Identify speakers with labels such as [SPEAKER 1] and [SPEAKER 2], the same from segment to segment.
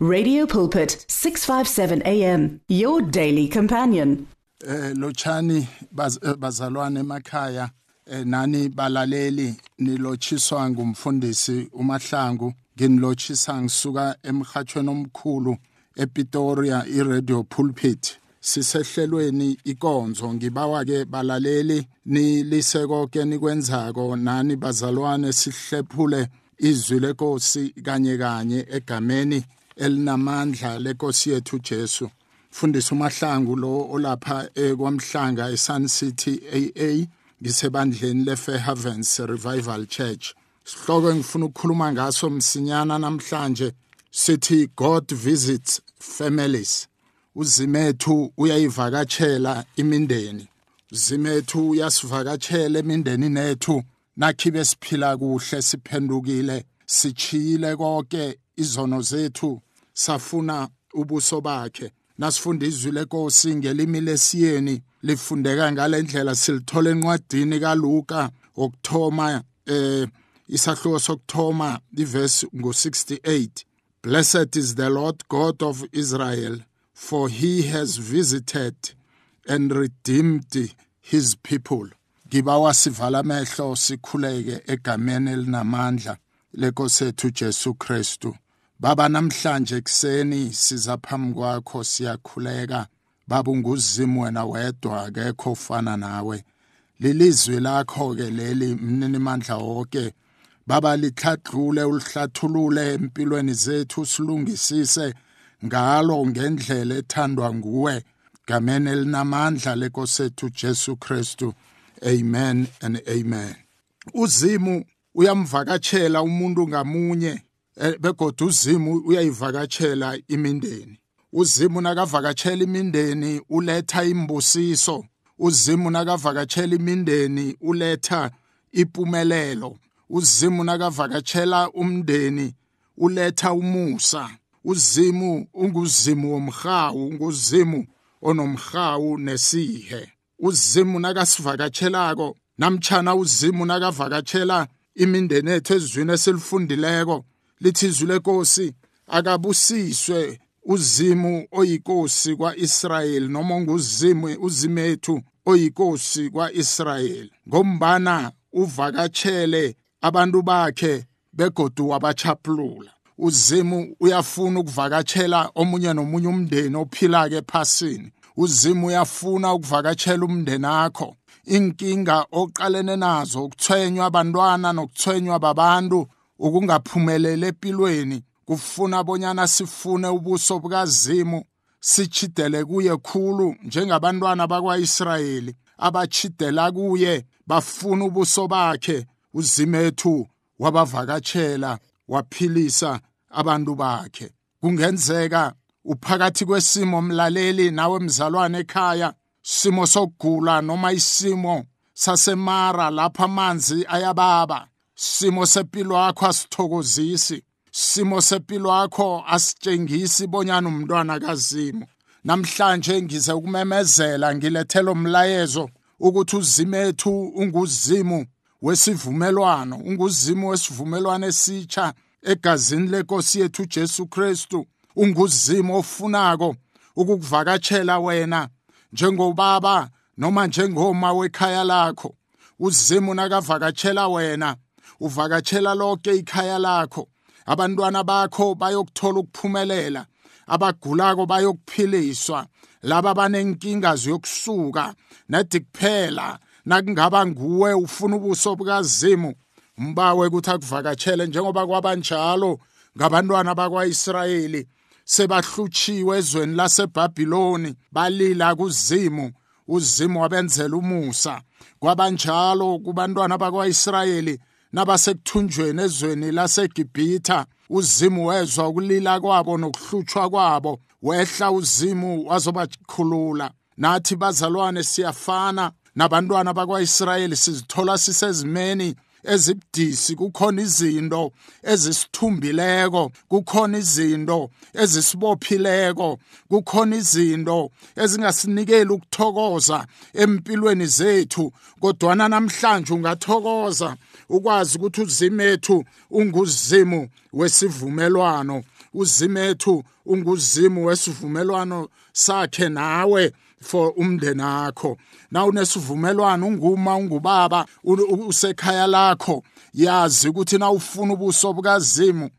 [SPEAKER 1] Radio Pulpit 657 AM your daily companion.
[SPEAKER 2] Eh lochani baz, bazalwane emakhaya eh, nani balaleli nilotshiswa ngumfundisi uMahlangu nginilochisa ngisuka emhathweni omkhulu ePitoria iRadio Pulpit sisehlelweni ikonzo ngibawa ke balaleli nilise konke nikwenzako nani bazalwane sihlephule izwi lenkosi kanye kanye egameni elinamandla lenkosi yethu Jesu. Fundisa umahlangu lo olapha ekwamhlanga eSun City AA ngisebandleni leFair Havens Revival Church. Sihloko engifuna ukukhuluma ngaso msinyana namhlanje sithi God visits families. Uzimethu uyayivakatshela imindeni. Uzimethu uyasivakatshela emindeni nethu. Nakhibe siphila kuhle siphendukile sichiyile konke izono zethu. Safuna ubuso bakhe. Nasifunda izwi lenkosi ngelimi lesiyeni lifundeka ngalendlela silithola encwadini kaLuka okuthoma eh isahluko sokthoma iverse ngo68 Blessed is the Lord God of Israel for he has visited and redeemed his people. Ngibawa sivala amehlo sikhuleke egameni elinamandla lenkosi ethu Jesu Kristu. Baba namhlanje ekseni siza phambi kwakho siyakhuleka. Baba unguzimu wena wedwa akekho ufana nawe. Lilizwi lakho ke leli mnini mandla wonke baba lihlathulule ulihlathulule empilweni zethu silungisise ngalo ngendlela ethandwa nguwe. Gameni elinamandla lenkosethu Jesu Kristu. Amen and amen. Uzimu uyamvakatshela umuntu ngamunye. Begodwa uzimu uyayivakatshela imindeni. Uzimu nakavakatshela imindeni uletha imbusiso. Uzimu nakavakatshela imindeni uletha impumelelo uzimu nakavakatshela umndeni uletha umusa. Uzimu unguzimu womhawu nguzimu onomhawu nesihe. Uzimu nakasivakatshelako namtshana uzimu nakavakatshela imindeni ethu ezizwini esilifundileko lithi izwi lenkosi akabusiswe uzimu oyinkosi kwa-Israyeli noma nguzimu uzimethu oyinkosi kwa-Israyeli. Ngombana uvakatshele abantu bakhe begodu wabachaphulula. Uzimu uyafuna ukuvakatshela omunye nomunye umndeni ophila ke phasini uzimu uyafuna ukuvakatshela umndeni akho inkinga oqalene nazo ukuthwenywa abantwana nokuthwenywa babantu ukungaphumeleli empilweni kufuna bonyana sifune ubuso bukazimu sichidele kuye khulu njengabantwana bakwa-Israyeli abachidela kuye bafuna ubuso bakhe. Uzimethu wabavakatshela waphilisa abantu bakhe. Kungenzeka uphakathi kwesimo mlaleli nawe mzalwane ekhaya simo sokugula noma isimo sasemara lapha amanzi ayababa. Simo sempilo yakho asithokozisi. Simo sempilo yakho asitshengisi bonyana umntwana kazimo namhlanje ngize ukumemezela ngilethela umlayezo ukuthi uzimethu unguzimu wesivumelwano unguzimu wesivumelwano esitsha egazini lenkosi yethu Jesu Kristu unguzimu ofunako ukukuvakatshela wena njengobaba noma njengoma wekhaya lakho. Uzimu nakavakatshela wena uvakatshela lonke ikhaya lakho. Abantwana bakho bayokuthola ukuphumelela abagulako bayokuphiliswa laba banenkinga ziyokusuka. Nedi kuphela nakungaba nguwe ufuna ubuso bukazimu umbawe ukuthi akuvakatshele njengoba kwabanjalo ngabantwana bakwa-Israyeli. Sebahlutshiwe ezweni laseBhabhiloni balila kuzimu uzimu wabenzela umusa. Kwabanjalo kubantwana bakwa-Israyeli nabasekuthunjweni ezweni laseGibhitha uzimu wezwa ukulila kwabo nokuhlutshwa kwabo wehla uzimu wazobakhulula. Nathi bazalwane siyafana. Nabantwana bakwa-Israyeli sizithola sisezimeni ezibudisi. Kukhona izinto ezisithumbileko kukhona izinto ezisibophileko kukhona izinto ezingasinikeli ukuthokoza empilweni zethu. Kodwana namhlanje ungathokoza. Ukwazi ukuthi uzimethu unguzimu wesivumelwano. Uzimethu unguzimu wesivumelwano sakhe nawe for umndeni wakho. Na unesivumelwano unguma ungubaba usekhaya lakho. Yazi ukuthi na ufuna ubuso bukazimu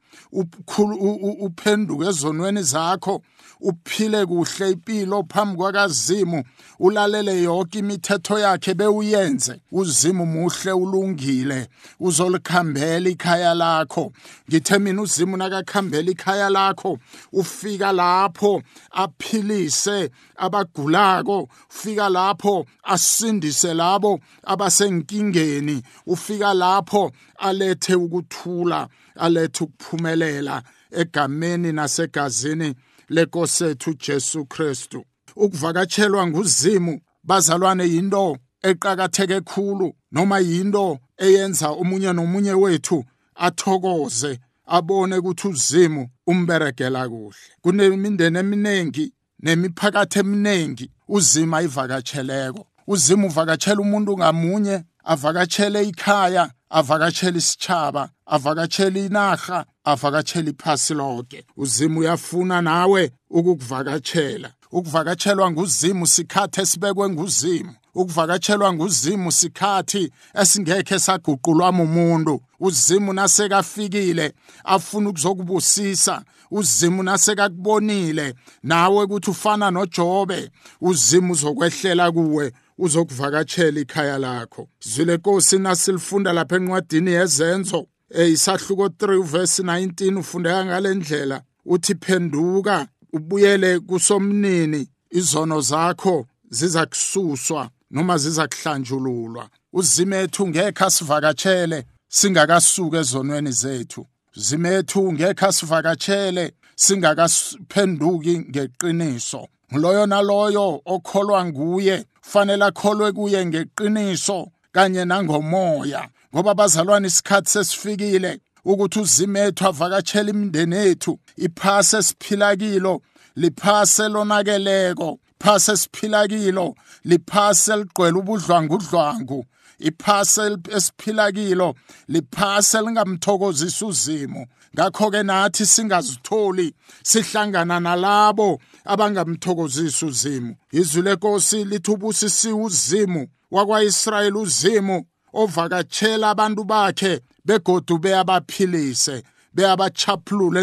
[SPEAKER 2] uphenduke ezonweni zakho uphile kuhle impilo phambi kwakazimu ulalele yonke imithetho yakhe bewuyenze. Uzimu muhle ulungile uzolikhambela ikhaya lakho. Ngithe mina uzimu nakakhambela ikhaya lakho ufika lapho aphilise abagulako ufika lapho asindise labo abasenkingeni ufika lapho alethe ukuthula. Alethe ukuphumelela egameni nasegazini lenkosethu Jesu Kristu. Ukuvakatshelwa nguzimu bazalwane yinto eqakatheke khulu noma yinto eyenza omunye nomunye wethu athokoze abone ukuthi uzimu umberegela kuhle. Kunemindeni eminingi nemiphakathi eminingi uzima ivakatsheleko uzima uvakatshela umuntu ngamunye avakatshele ikhaya avakatshele isitshaba avakatshele inarha avakatshele iphasi lonke uzimu uyafuna nawe ukukuvakatshela. Ukuvakatshelwa nguzimu sikhathi esibekwe nguzimu. Ukuvakatshelwa nguzimu sikhathi esingekhe saguqulwa umuntu uzimu nasekafikile afuna ukuzokubusisa. Uzimu nasekakubonile nawe ukuthi ufana noJobe. Uzimu uzokwehlela kuwe uzokuvakatshela ikhaya lakho. Izwi lenkosi nasilifunda lapha encwadini yezenzo. Isahluko 3 verse 19 ufundeka ngalendlela uthi phenduka ubuyele kusomnini. Izono zakho ziza kususwa noma ziza kuhlanjululwa uzimethu ngeke asivakatshele singakasuka ezonweni zethu. Zimethu ngeke asivakatshele singakaphenduki ngeqiniso. Loyo naloyo okholwa nguye fanele akholwe kuye ngeqiniso kanye nangomoya. Ngoba bazalwane isikhathi sesifikile ukuthi uzimethu avakatshela imindeni ethu iphase esiphila kilo liphase lonakeleko. Phase esiphila kilo liphase ligqwele ubudlwangudlwangu. Iphase esiphila kilo liphase lingamthokozisi uzimo. Ngakho-ke nathi singazitholi sihlangana nalabo abangamthokozisi uzimo. Izwi lenkosi lithi ubusisiwe uzimu wakwa-israyeli uzimu ovakatshela abantu bakhe begodu beyabaphilise. Beyabachaphulule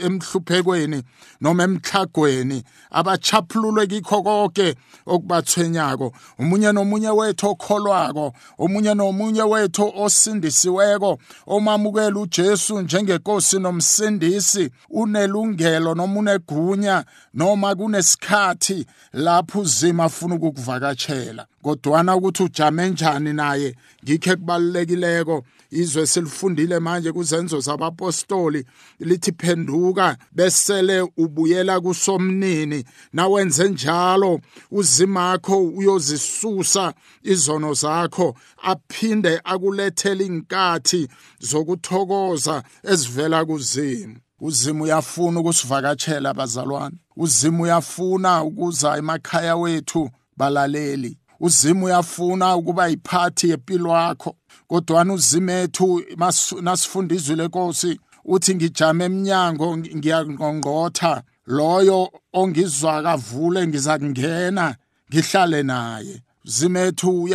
[SPEAKER 2] emhluphekweni noma emhlagweni. Abachaphulule kikho konke okubathwenyako. Umunye nomunye wethu okholwako umunye nomunye wethu osindisiweko omamukela uJesu njengenkosi nomsindisi unelungelo noma unegunya noma kunesikhathi lapho uzima afuna ukukuvakatshela kodwana ukuthi ujame njani naye ngikhe kubalulekileko izwe silifundile manje kuzenzo zabapostoli lithi phenduka besele ubuyela kusomnini. Nawenze njalo uzimakho uyozisusa izono zakho aphinde akulethele inkathi zokuthokoza ezivela kuzimu. Uzima uyafuna ukusivakatshela bazalwane. Uzima uyafuna ukuza emakhaya wethu balaleli. Uzima uyafuna ukuba yiphathi yempilo yakho kodwana uzimethu nasifunda izwi lenkosi uthi ngijame eminyango ngiyangqongqotha loyo ongizwa kavule ngiza kungena ngihlale naye. Zimethu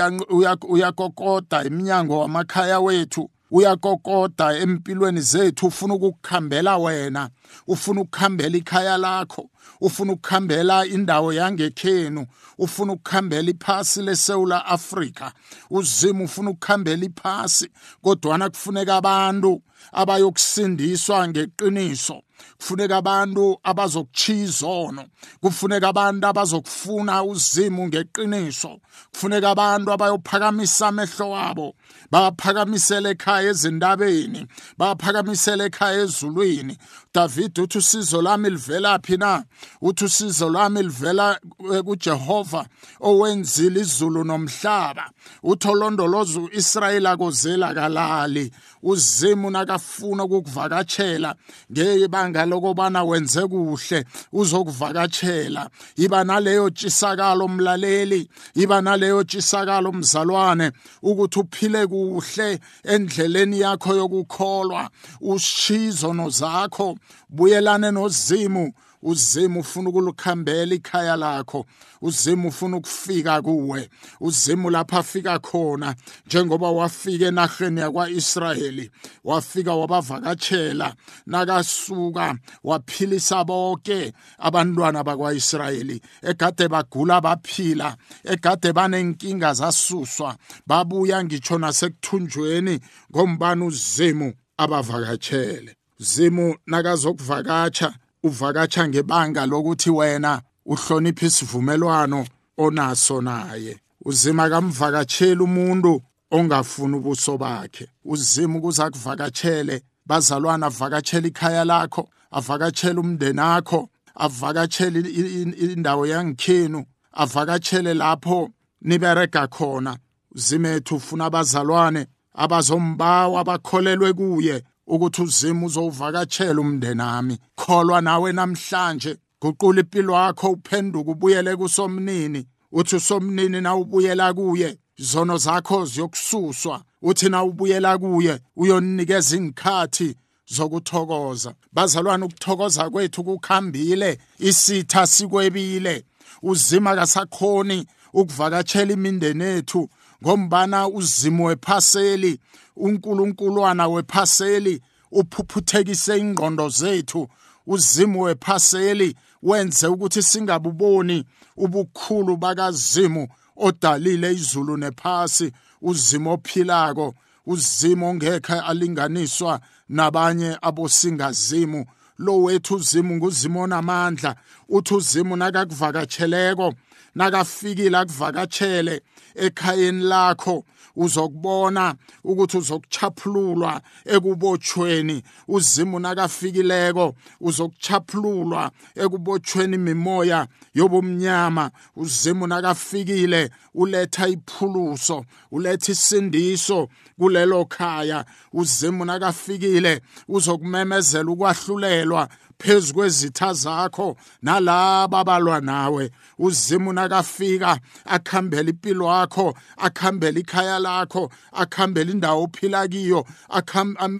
[SPEAKER 2] uyakokoda iminyango wamakhaya wethu. Uyakokoda empilweni zethu ufuna ukukukhambela wena ufuna ukukhambela ikhaya lakho ufuna ukukhambela indawo yangekhenu ufuna ukukhambela iphasi leSouth Africa uzima ufuna ukukhambela iphasi kodwa kufuneka abantu abayokusindiswa ngeqiniso. Kufuneka abantu abazokuchiya izono kufuneka abantu abazokufuna uzimu ngeqiniso. Kufuneka abantu abayophakamisa amehlo wabo. Baphakamisele ekhaya ezindabeni. Baphakamisele ekhaya ezulwini David uthi usizo lami livelaphi na? Uthi usizo lwami livela kuJehova owenzile izulu nomhlaba. Uthi olondoloza uIsrayeli akozela kalali. Uzimu nakafuna ukukuvakatshela ngebanga lokubana wenze kuhle uzokuvakatshela. Iba naleyo tshisakalo mlaleli. Iba naleyo tshisakalo mzalwane ukuthi uphile kuhle endleleni yakho yokukholwa. Ushizono zakho buyelane nozimu. Uzima ufuna ukulukhambela ikhaya lakho. Uzima ufuna ukufika kuwe. Uzima lapha afika khona njengoba wafika enaheni yakwa-Israyeli wafika wabavakatshela. Nakasuka waphilisa bonke abantwana bakwa-Israyeli. Egade bagula baphila. Egade banenkinga zasuswa babuya ngitsho nasekuthunjweni ngombani uzimu abavakatshele. Zimu nakazokuvakatsha uvakatsha ngebanga lokuthi wena uhlonipha isivumelwano onaso naye. Uzima kamvakatshela umuntu ongafuni ubuso bakhe. Uzima ukuze akuvakatshele. Bazalwana avakatshela ikhaya lakho avakatshele umndeni akho avakatshele indawo yangikhenu avakatshele lapho niberega khona. Uzimethu ufuna abazalwane abazombawa bakholelwe kuye. Ukuthi uzima uzowuvakatshela umndeni ami. Kholwa nawe namhlanje. Guqula impilo yakho uphenduke ubuyele kusomnini. Uthi usomnini na ubuyela kuye? Izono zakho ziyokususwa. Uthi na ubuyela kuye? Uyoninikeza ingikhathi zokuthokoza. Bazalwane ukuthokoza kwethu kukhambile. Isitha sikwebile. Uzima kasakhoni ukuvakatshela imindeni ethu ngombana uzimo wephaseli uNkulunkuluwana wephaseli uphuphuthekise ingqondo zethu. Uzimo wephaseli wenze ukuthi singabuboni ubukhulu bakazimu odalile izulu nephasi. Uzimo ophilako uzimo ongekhe alinganiswa nabanye abosingazimu. Lo wethu uzimu nguzimo onamandla uthi uzimu nakakuvakatsheleko nakafikile akuvakatshele ekhayeni lakho uzokubona ukuthi uzokuchaphululwa ekubotshweni. Uzimu nakafikileko uzokuchaphululwa ekubotshweni imimoya yobumnyama. Uzimu nakafikile uletha iphuluso uletha isindiso kulelo khaya. Uzimu nakafikile uzokumemezela ukwahlulelwa phezu kwezitha zakho nalabo abalwa nawe. Uzimu nakafika akhambela impilo yakho akhambela ikhaya lakho akhambela indawo ophila kiyo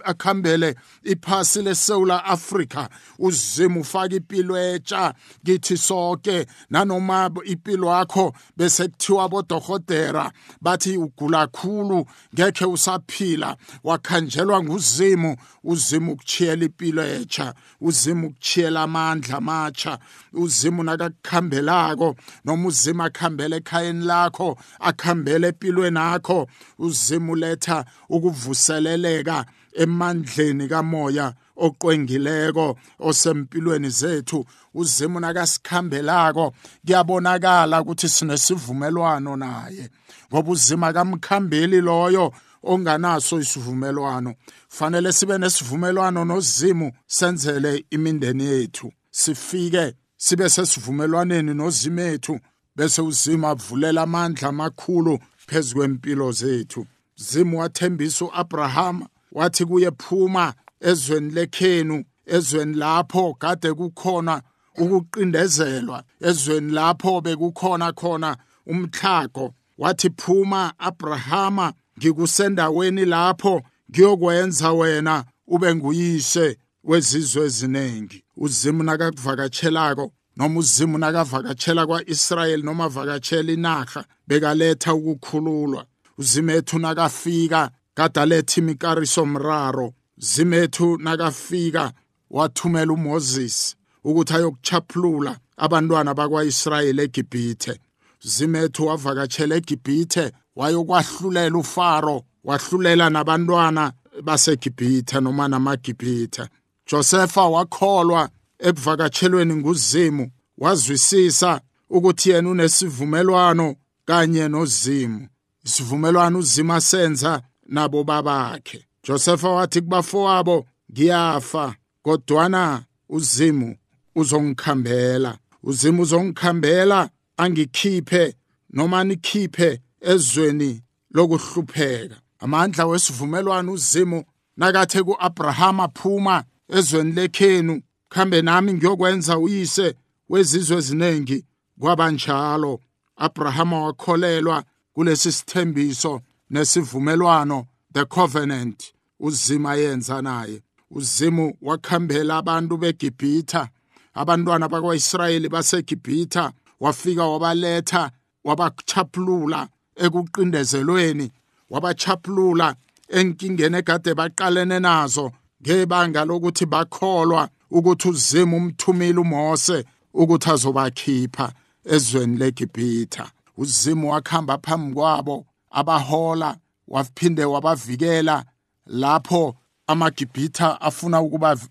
[SPEAKER 2] akhambele iphasi leSouth Africa uzimu ufaka impilo etsha kithi sonke nanoma impilo yakho bese kuthiwa bodohotera bathi ugula kakhulu ngekhe usaphila wakhanjelwa nguzimu. Uzimu ukuchiyela impilo etsha uzimu ukuchiyela amandla amatsha uzimu nakakukhambelako noma uzima akhambele ekhayeni lakho akhambele empilweni yakho uzimu letha ukuvuseleleka emandleni kamoya oqwengileko osempilweni zethu. Uzimo nakasikhambelako kuyabonakala ukuthi sinesivumelwano naye ngoba uzima kamkhambeli loyo onganaso isivumelwano. Fanele sibe nesivumelwano nozimu senzele imindeni yethu. Sifike sibe sesivumelwaneni nozimethu bese uzima avulela amandla amakhulu phezu kwempilo zethu. Zimu wathembisa u-abrahama wathi kuye phuma ezweni lekhenu ezweni lapho kade kukhona ukuqindezelwa ezweni lapho bekukhona khona umthlago wathi phuma abrahama ngikusendaweni lapho ngiyokwenza wena ube nguyise wezizwe eziningi. Uzimu nakakuvakatshelako noma uzimu nakavakatshela kwa-Israyeli noma avakatshela inaga bekaletha ukukhululwa. Uzimethu nakafika kadaletha imikariso mraro zimethu nakafika wathumela uMoses ukuthi ayokuchaphulula abantwana bakwa-Israyeli eGibhithe. Zimethu wavakatshela eGibhithe wayokwahlulela uFaro wahlulela nabantwana baseGibhithe noma namagibhithe. Josefa wakholwa ekuvakatshelweni nguzimu wazwisisa ukuthi yena unesivumelwano kanye nozimu. Isivumelwano uzima senza nabo babakhe. Josefa wathi kubafowabo ngiyafa kodwana uzimu uzongikhambela. Uzimu uzongikhambela angikhiphe noma nikhiphe ezweni lokuhlupheka. Amandla wesivumelwano uzimu nakathe ku-Abraham aphuma ezweni lekhenu khambe nami ngiyokwenza uyise wezizwe eziningi. Kwabanjalo Abrahama wakholelwa kulesi sithembiso nesivumelwano the covenant uzima yenza naye. Uzimu wakhambela abantu beGibhitha abantwana bakwaIsrayeli baseGibhitha wafika wabaletha wabachaphulula ekuqindezelweni wabachaphulula enkingeni egade baqalene nazo ngebanga lokuthi bakholwa ukuthi uzimu umthumile uMose ukuthi azobakhipha ezweni leGibhitha. Uzimu wakhamba phambi kwabo abahola waphinde wabavikela lapho amagibhitha afuna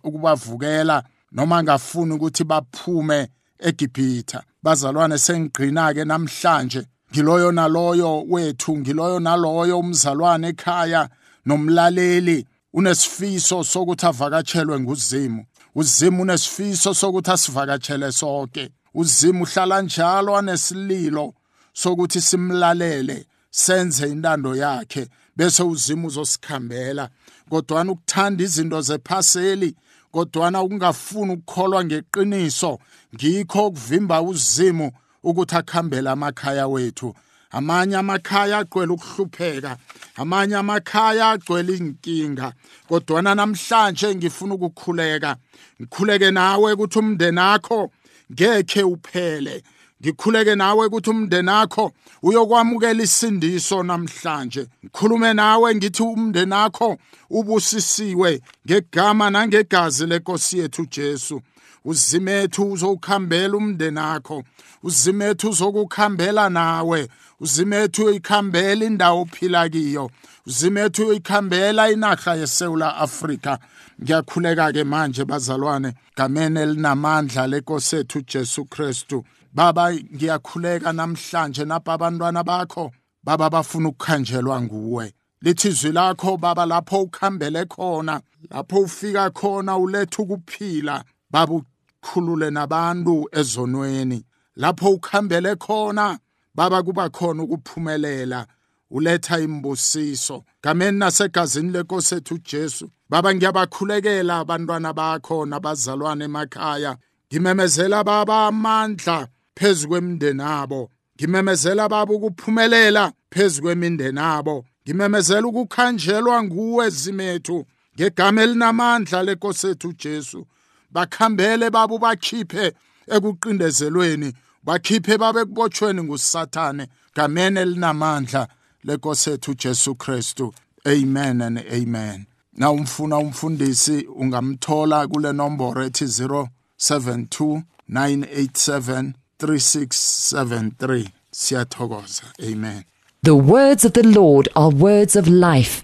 [SPEAKER 2] ukubavukela noma ngafuni ukuthi baphume eGibhitha. Bazalwane sengigqina ke namhlanje ngiloyo naloyo wethu ngiloyo naloyo umzalwane ekhaya nomlaleli. Unesifiso sokuthi avakatshelwe nguzimu. Uzimu unesifiso sokuthi asivakatshele sonke uzimu uhlala njalo anesililo sokuthi simlalele senze intando yakhe bese uzimu uzosikhambela. Kodwana ukuthanda izinto zephaseli kodwana ukungafuni ukukholwa ngeqiniso ngikho ukuvimba uzimu ukuthi akhambele amakhaya wethu. Amanye amakhaya agcwele ukuhlupheka amanye amakhaya agcwele inkinga kodwana namhlanje ngifuna ukukhuleka ngikhuleke nawe ukuthi umndeni akho ngekhe uphele. Ngikhuleke nawe ukuthi umndeni akho uyokwamukela isindiso namhlanje. Ngikhulume nawe ngithi umndeni akho ubusisiwe ngegama nangegazi lenkosi yethu Jesu. Uzimethu uzowukhambela umndeni akho uzimethu uzokukhambela nawe. uzimethu uyikhambela indawo ophila kiyo. uzimethu uyikhambela inarha yeSouth Africa ngiyakhuleka ke manje bazalwane gamene elinamandla lenkosi yethu Jesu Kristu. Baba ngiyakhuleka namhlanje napha abantwana bakho. Baba bafuna ukukhanjelwa nguwe. Lithi izwi lakho baba lapho ukhambele khona lapho ufika khona uletha ukuphila. Baba ukhulule nabantu ezonweni. Lapho ukhambele khona baba kuba khona ukuphumelela uletha imbusiso. Gameni nasegazini lenkosi ethu Jesu baba ngiyabakhulekela abantwana bakho nabazalwane emakhaya. Ngimemezela baba amandla phezu kwemindeni abo ngimemezela baba ukuphumelela phezu kwemindeni abo ngimemezela ukukhanjelwa nguwe zimethu ngegama elinamandla lenkosi ethu Jesu bakhambele baba bakhiphe ekuqindezelweni bakhiphe babe kubotshweni ngusathane gameni elinamandla lenkosi ethu Jesu Kristu. Amen and amen. Na umfuna umfundisi ungamthola kule nomboro ethi 072 987 3673 siyathokoza. Amen.
[SPEAKER 3] The words of the Lord are words of life